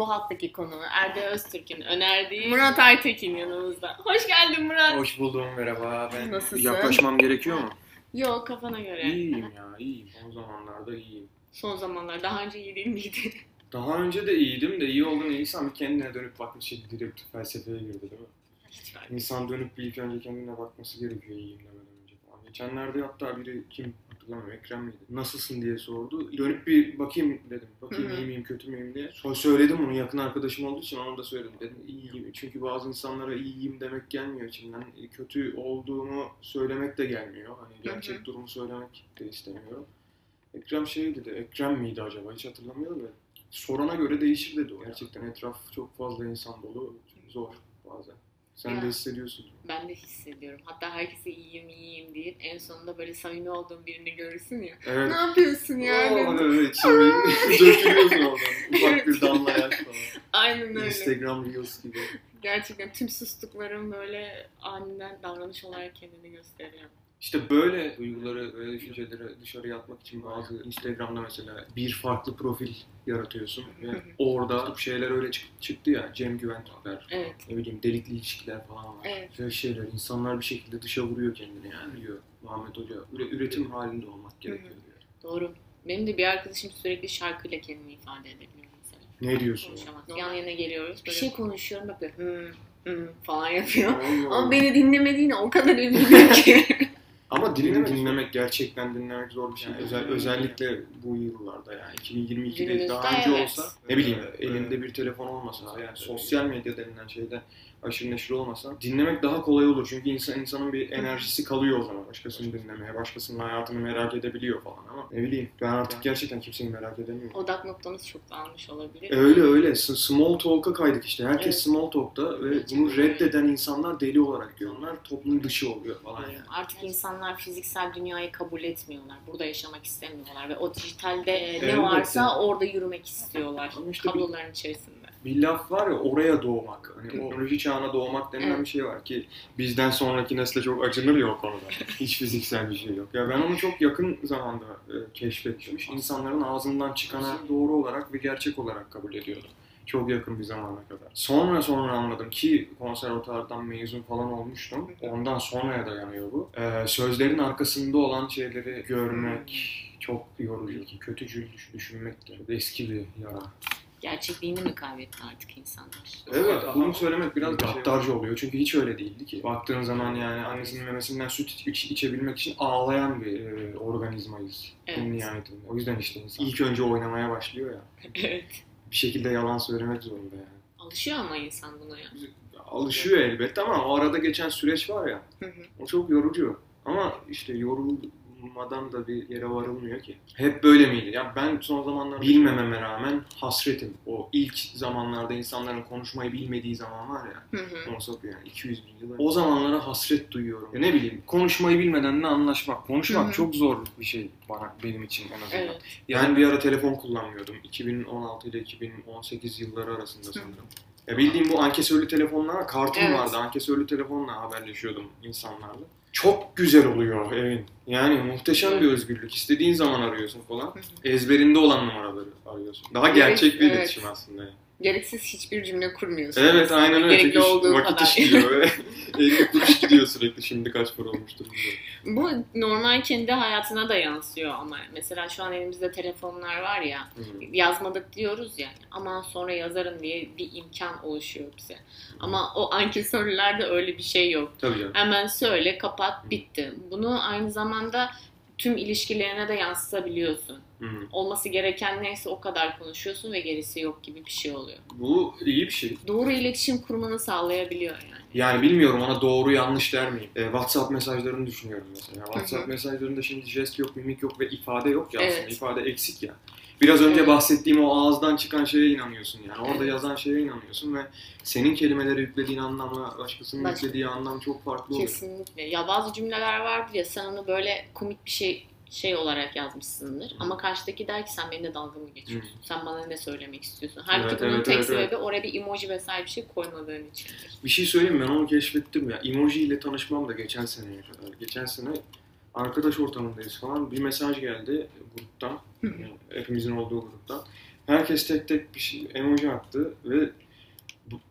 bu haftaki konu Erde Öztürk'ün önerdiği Murat Aytekin yanımızda. Hoş geldin Murat. Hoş buldum merhaba. Ben Nasılsın? yaklaşmam gerekiyor mu? Yok kafana göre. İyiyim ya iyiyim. O zamanlarda iyiyim. Son zamanlar daha önce iyi değil miydi? Daha önce de iyiydim de iyi oldum iyiysem bir kendine dönüp bakmış şey direkt felsefeye girdi değil mi? Hiç fark İnsan dönüp bir ilk önce kendine bakması gerekiyor iyiyim demeden önce falan. Geçenlerde hatta biri kim hatırlamıyorum Ekrem miydi? Nasılsın diye sordu. Dönüp bir bakayım dedim. Bakayım Hı hı. iyi miyim kötü müyüm diye. Sonra söyledim onu yakın arkadaşım olduğu için onu da söyledim. Dedim iyiyim. Çünkü bazı insanlara iyiyim demek gelmiyor içimden. E, Kötü olduğumu söylemek de gelmiyor. Hani gerçek Hı hı. durumu söylemek de istemiyorum. Ekrem şey dedi. Ekrem miydi acaba? Hiç hatırlamıyorum da. Sorana göre değişir dedi o. Gerçekten etraf çok fazla insan dolu. Zor bazen. Sen Ya. de hissediyorsun. Ben de hissediyorum. Hatta herkese iyiyim iyiyim deyip en sonunda böyle samimi olduğum birini görürsün ya. Evet. Ne yapıyorsun ya? Oo, evet, şimdi dökülüyorsun oradan. Ufak bir damla yaş falan. Aynen öyle. Instagram Reels gibi. Gerçekten tüm sustuklarım böyle aniden davranış olarak kendini gösteriyor. İşte böyle duyguları ve düşünceleri dışarıya atmak için bazı Instagram'da mesela bir farklı profil yaratıyorsun ve orada bu şeyler öyle çık- çıktı ya Cem Güven Türkler, Evet. ne bileyim delikli ilişkiler falan var. Evet. Böyle şeyler insanlar bir şekilde dışa vuruyor kendini yani diyor Muhammed Hoca. Üre- üretim halinde olmak gerekiyor diyor. Doğru. Benim de bir arkadaşım sürekli şarkıyla kendini ifade edebiliyor mesela. Ne diyorsun? Konuşamaz. Yan yana geliyoruz. Bir şey konuşuyorum bak böyle hmm, hmm falan yapıyor. Allah Ama beni dinlemediğine o kadar eminim ki. Ama dinlemek, dinlemek gerçekten dinlemek zor bir şey. Özel, özellikle bu yıllarda yani 2022'de Günümüzde daha önce evet. olsa ne bileyim elinde bir telefon olmasa yani sosyal medya denilen şeyde aşırı neşir olmasa dinlemek daha kolay olur. Çünkü insan insanın bir enerjisi kalıyor o zaman başkasını dinlemeye, başkasının hayatını merak edebiliyor falan ama ne bileyim ben artık gerçekten kimseyi merak edemiyorum. Odak noktamız çok dağılmış olabilir. Öyle öyle. Small talk'a kaydık işte. Herkes Evet. small talk'ta ve bunu reddeden insanlar deli olarak görüyorlar. Toplum dışı oluyor falan yani. Artık insanlar fiziksel dünyayı kabul etmiyorlar. Burada yaşamak istemiyorlar ve o dijitalde e, ne varsa orada yürümek istiyorlar. Ama işte bir- Kabloların içerisinde. Bir laf var ya oraya doğmak. Hani teknoloji çağına doğmak denilen bir şey var ki bizden sonraki nesle çok acınır ya o konuda. Hiç fiziksel bir şey yok. Ya ben onu çok yakın zamanda e, keşfettim. İnsanların ağzından çıkana doğru olarak ve gerçek olarak kabul ediyordum. Çok yakın bir zamana kadar. Sonra sonra anladım ki konservatuardan mezun falan olmuştum. Ondan sonraya dayanıyor bu. Ee, sözlerin arkasında olan şeyleri görmek çok yorucu. Kötücül düş- düşünmek de eski bir yara. Gerçekliğini mi kaybetti artık insanlar? Evet, bunu söylemek biraz gaddarca oluyor. Çünkü hiç öyle değildi ki. Baktığın zaman yani annesinin memesinden süt iç- içebilmek için ağlayan bir e, organizmayız. Evet. Nihayetinde. O yüzden işte insan ilk önce oynamaya başlıyor ya. evet. Bir şekilde yalan söylemek zorunda yani. Alışıyor ama insan buna ya. Alışıyor elbette ama o arada geçen süreç var ya. Hı hı. O çok yorucu. Ama işte yorulmadan da bir yere varılmıyor ki. Hep böyle miydi? Ya ben son zamanlarda bilmememe rağmen hasretim. O ilk zamanlarda insanların konuşmayı bilmediği zaman var ya. Hı hı. Nasıl yani 200 bin yıl. O zamanlara hasret duyuyorum. Ya ne bileyim konuşmayı bilmeden ne anlaşmak. Konuşmak Hı hı. çok zor bir şey bana benim için en azından. Evet. Yani bir ara telefon kullanmıyordum. 2016 ile 2018 yılları arasında sanırım. Ya bildiğim bu ankesörlü telefonlar kartım Evet. vardı. Ankesörlü telefonla haberleşiyordum insanlarla. Çok güzel oluyor evin. Yani muhteşem bir özgürlük. İstediğin zaman arıyorsun falan. Ezberinde olan numaraları arıyorsun. Daha gerçek bir evet. iletişim aslında. Yani. Gereksiz hiçbir cümle kurmuyorsun. Evet aslında. aynen öyle. Gerekli Çünkü olduğu vakit kadar. iş gidiyor. ve 50 kuruş gidiyor sürekli. Şimdi kaç para olmuştur. Bu normal kendi hayatına da yansıyor ama mesela şu an elimizde telefonlar var ya Hı. yazmadık diyoruz ya ama sonra yazarım diye bir imkan oluşuyor bize. Ama o ankesörlerde öyle bir şey yok. Tabii canım. Hemen söyle kapat bitti. Bunu aynı zamanda tüm ilişkilerine de yansıtabiliyorsun. Hı. Olması gereken neyse o kadar konuşuyorsun ve gerisi yok gibi bir şey oluyor. Bu iyi bir şey. Doğru iletişim kurmanı sağlayabiliyor yani. Yani bilmiyorum ona doğru yanlış der miyim? E, WhatsApp mesajlarını düşünüyorum mesela. WhatsApp Hı hı. mesajlarında şimdi jest yok, mimik yok ve ifade yok ya aslında. Evet. İfade eksik ya. Biraz önce bahsettiğim o ağızdan çıkan şeye inanıyorsun yani. Orada Evet. yazan şeye inanıyorsun ve senin kelimelere yüklediğin anlamla başkasının Baş- yüklediği anlam çok farklı oluyor. Kesinlikle. Ya bazı cümleler vardır ya sen onu böyle komik bir şey şey olarak yazmışsındır. Ama karşıdaki der ki sen benimle dalga mı geçiyorsun? Sen bana ne söylemek istiyorsun? Halbuki Evet, bunun evet, tek evet, sebebi evet. oraya bir emoji vesaire bir şey koymadığın içindir. Bir şey söyleyeyim ben onu keşfettim ya. Emoji ile tanışmam da geçen seneye kadar. Geçen sene arkadaş ortamındayız falan. Bir mesaj geldi gruptan. Yani hepimizin olduğu gruptan. Herkes tek tek bir şey emoji attı ve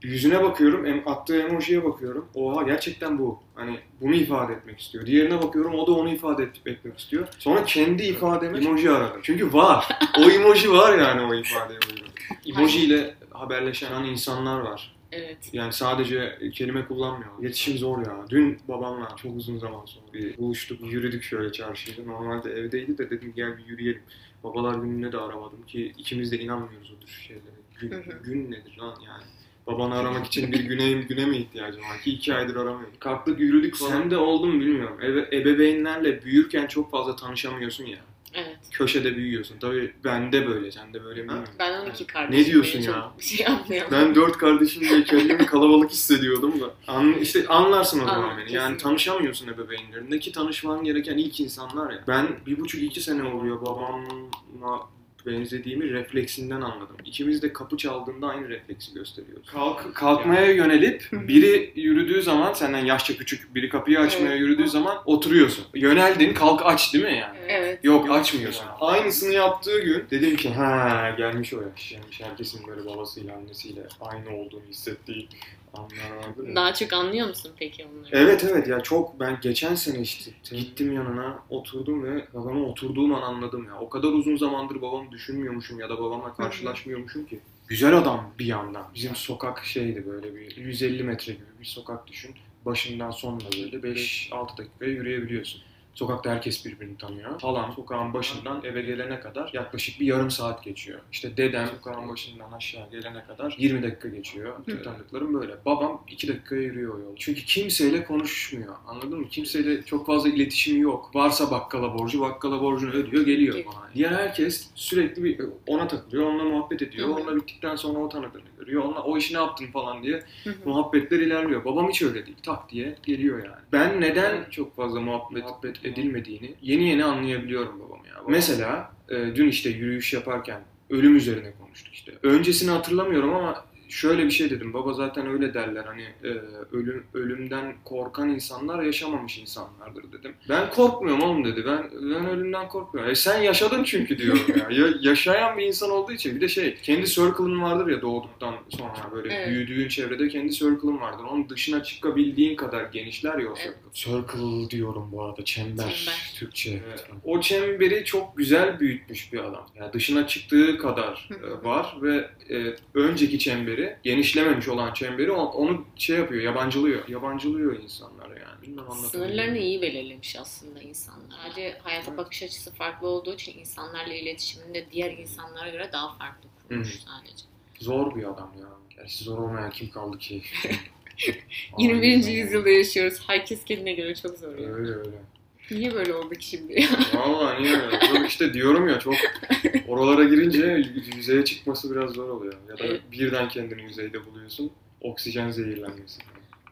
yüzüne bakıyorum, em, attığı emojiye bakıyorum. Oha gerçekten bu. Hani bunu ifade etmek istiyor. Diğerine bakıyorum o da onu ifade et- etmek istiyor. Sonra kendi ifademe emoji aradım. Çünkü var. O emoji var yani o ifadeye uygun. Emoji ile haberleşen insanlar var. Evet. Yani sadece kelime kullanmıyor. İletişim zor ya. Dün babamla çok uzun zaman sonra bir buluştuk, yürüdük şöyle çarşıda. Normalde evdeydi de dedim gel bir yürüyelim. Babalar gününe de aramadım ki ikimiz de inanmıyoruz o tür şeylere. Gün, Hı hı. gün nedir lan yani? Babanı aramak için bir güne, güne mi ihtiyacım var ki? iki aydır aramıyorum. Kalktık yürüdük falan. Sen de oldun bilmiyorum. Ebe, ebeveynlerle büyürken çok fazla tanışamıyorsun ya. Köşede büyüyorsun. Tabii ben de böyle, sen de böyle mi. Ben 12 kardeşim. Ne diyorsun ya? Çok bir şey yapmıyorum. Ben dört kardeşim diye kendimi kalabalık hissediyordum da. An, işte anlarsın o zaman beni. Yani tanışamıyorsun ebeveynlerinde ki tanışman gereken ilk insanlar ya. Ben bir buçuk iki sene oluyor babamla benzediğimi refleksinden anladım. İkimiz de kapı çaldığında aynı refleksi gösteriyoruz. Kalk, kalkmaya yönelip Hı hı. biri yürüdüğü zaman senden yaşça küçük biri kapıyı açmaya Evet. yürüdüğü zaman oturuyorsun. Yöneldin kalk aç değil mi yani? Evet. Yok açmıyorsun. Aynısını yaptığı gün dedim ki ha gelmiş o yaş. Gelmiş herkesin böyle babasıyla annesiyle aynı olduğunu hissettiği anlar vardır ya. Daha çok anlıyor musun peki onları? Evet evet ya çok ben geçen sene işte gittim yanına oturdum ve babama oturduğum an anladım ya. O kadar uzun zamandır babamı düşünmüyormuşum ya da babamla karşılaşmıyormuşum ki. Güzel adam bir yandan. Bizim sokak şeydi böyle bir 150 metre gibi bir sokak düşün. Başından sonuna böyle 5-6 dakika yürüyebiliyorsun. Sokakta herkes birbirini tanıyor. Halam sokağın başından eve gelene kadar yaklaşık bir yarım saat geçiyor. İşte dedem sokağın başından aşağı gelene kadar 20 dakika geçiyor. Bütün tanıdıklarım böyle. Babam 2 dakikaya yürüyor yol. Çünkü kimseyle konuşmuyor. Anladın mı? Kimseyle çok fazla iletişimi yok. Varsa bakkala borcu, bakkala borcunu ödüyor, geliyor falan. Diğer herkes sürekli bir ona takılıyor, onunla muhabbet ediyor. Onunla bittikten sonra o tanıdığını görüyor. Onunla o işi ne yaptın falan diye muhabbetler ilerliyor. Babam hiç öyle değil. Tak diye geliyor yani. Ben neden çok fazla muhabbet, muhabbet edilmediğini yeni yeni anlayabiliyorum babam ya. Mesela e, dün işte yürüyüş yaparken ölüm üzerine konuştuk işte. Öncesini hatırlamıyorum ama şöyle bir şey dedim. Baba zaten öyle derler hani e, ölüm ölümden korkan insanlar yaşamamış insanlardır dedim. Ben korkmuyorum oğlum dedi. Ben ben ölümden korkmuyorum. E sen yaşadın çünkü diyorum ya. ya. Yaşayan bir insan olduğu için bir de şey kendi circle'ın vardır ya doğduktan sonra böyle Evet. büyüdüğün çevrede kendi circle'ın vardır. Onun dışına çıkabildiğin kadar genişler ya o Evet. circle. Circle diyorum bu arada çember, Çember. Türkçe. O çemberi çok güzel büyütmüş bir adam. Yani dışına çıktığı kadar e, var ve e, önceki çemberi genişlememiş olan çemberi onu şey yapıyor, yabancılıyor. Yabancılıyor insanlara yani. Bilmem Sınırlarını iyi belirlemiş aslında insanlar. Sadece hayata bakış açısı farklı olduğu için insanlarla iletişiminde diğer insanlara göre daha farklı kurmuş Hı. sadece. Zor bir adam ya. Gerçi zor olmayan kim kaldı ki? 21. Aynen. yüzyılda yaşıyoruz. Herkes kendine göre çok zor. Öyle öyle. Niye böyle olduk şimdi? Vallahi niye öyle? Zor işte diyorum ya çok oralara girince yüzeye çıkması biraz zor oluyor. Ya da Evet. birden kendini yüzeyde buluyorsun. Oksijen zehirlenmesi.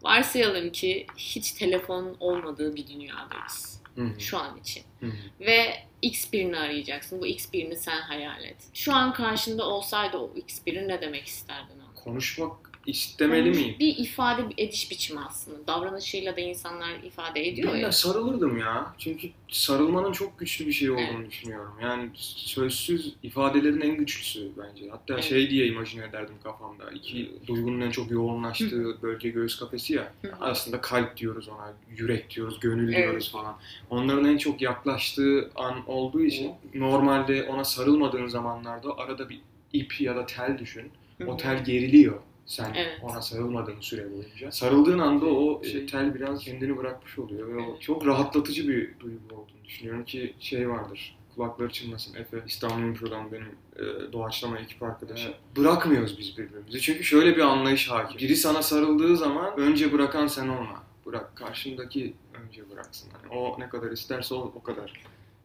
Varsayalım ki hiç telefon olmadığı bir dünyadayız. Hı hı. Şu an için. Hı hı. Ve X birini arayacaksın. Bu X birini sen hayal et. Şu an karşında olsaydı o X biri ne demek isterdin? Konuşmak istemeli miyim? Bir ifade, bir ediş biçimi aslında. Davranışıyla da insanlar ifade ediyor Ben ya. sarılırdım ya. Çünkü sarılmanın çok güçlü bir şey olduğunu Evet. düşünüyorum. Yani sözsüz ifadelerin en güçlüsü bence. Hatta Evet. şey diye imajine ederdim kafamda. İki duygunun en çok yoğunlaştığı bölge göğüs kafesi ya. Hı hı. Aslında kalp diyoruz ona, yürek diyoruz, gönül Evet. diyoruz falan. Onların en çok yaklaştığı an olduğu için normalde ona sarılmadığın zamanlarda arada bir ip ya da tel düşün. Hı hı. O tel geriliyor sen Evet. ona sarılmadığın süre boyunca. Sarıldığın anda o şey, tel biraz kendini bırakmış oluyor ve o Evet. çok rahatlatıcı bir duygu olduğunu düşünüyorum ki şey vardır. Kulakları çınlasın Efe. İstanbul Metro'dan benim e, doğaçlama ekip arkadaşı. Bırakmıyoruz biz birbirimizi. Çünkü şöyle bir anlayış hakim. Biri sana sarıldığı zaman önce bırakan sen olma. Bırak. Karşındaki önce bıraksın. Hani o ne kadar isterse o, o kadar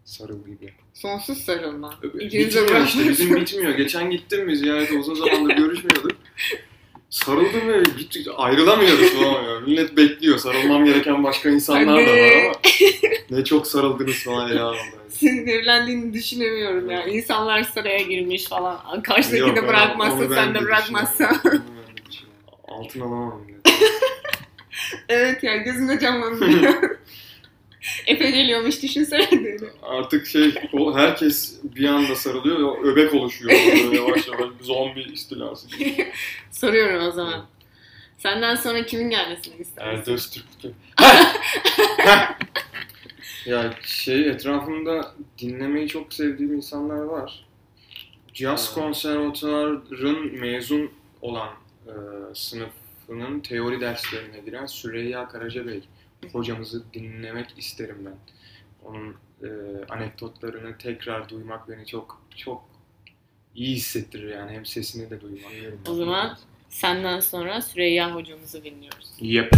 sarıl gibi. Sonsuz sarılma. Bitmiyor işte. Bizim bitmiyor. Geçen gittim biz yani uzun zamandır görüşmüyorduk. Sarıldım ve gitti, ayrılamıyoruz falan ya. Millet bekliyor. Sarılmam gereken başka insanlar da var ama ne çok sarıldınız falan ya. vallahi. Sinirlendiğini düşünemiyorum ya. İnsanlar sıraya girmiş falan. Karşıdaki de bırakmazsa sen de düşünüyorum. Altın alamam evet ya gözümde canlanıyor. Efe geliyormuş düşünsene dedi. Artık şey herkes bir anda sarılıyor ve öbek oluşuyor. Böyle yavaş yavaş zombi istilası. Soruyorum o zaman. Senden sonra kimin gelmesini istersin? Erdöz Türk'tü. ya şey etrafımda dinlemeyi çok sevdiğim insanlar var. Caz konservatuarın mezun olan e, sınıfının teori derslerine giren Süreyya Karaca Bey hocamızı dinlemek isterim ben. Onun e, anekdotlarını tekrar duymak beni çok çok iyi hissettirir yani hem sesini de duymak. O zaman senden sonra Süreyya hocamızı dinliyoruz. Yep.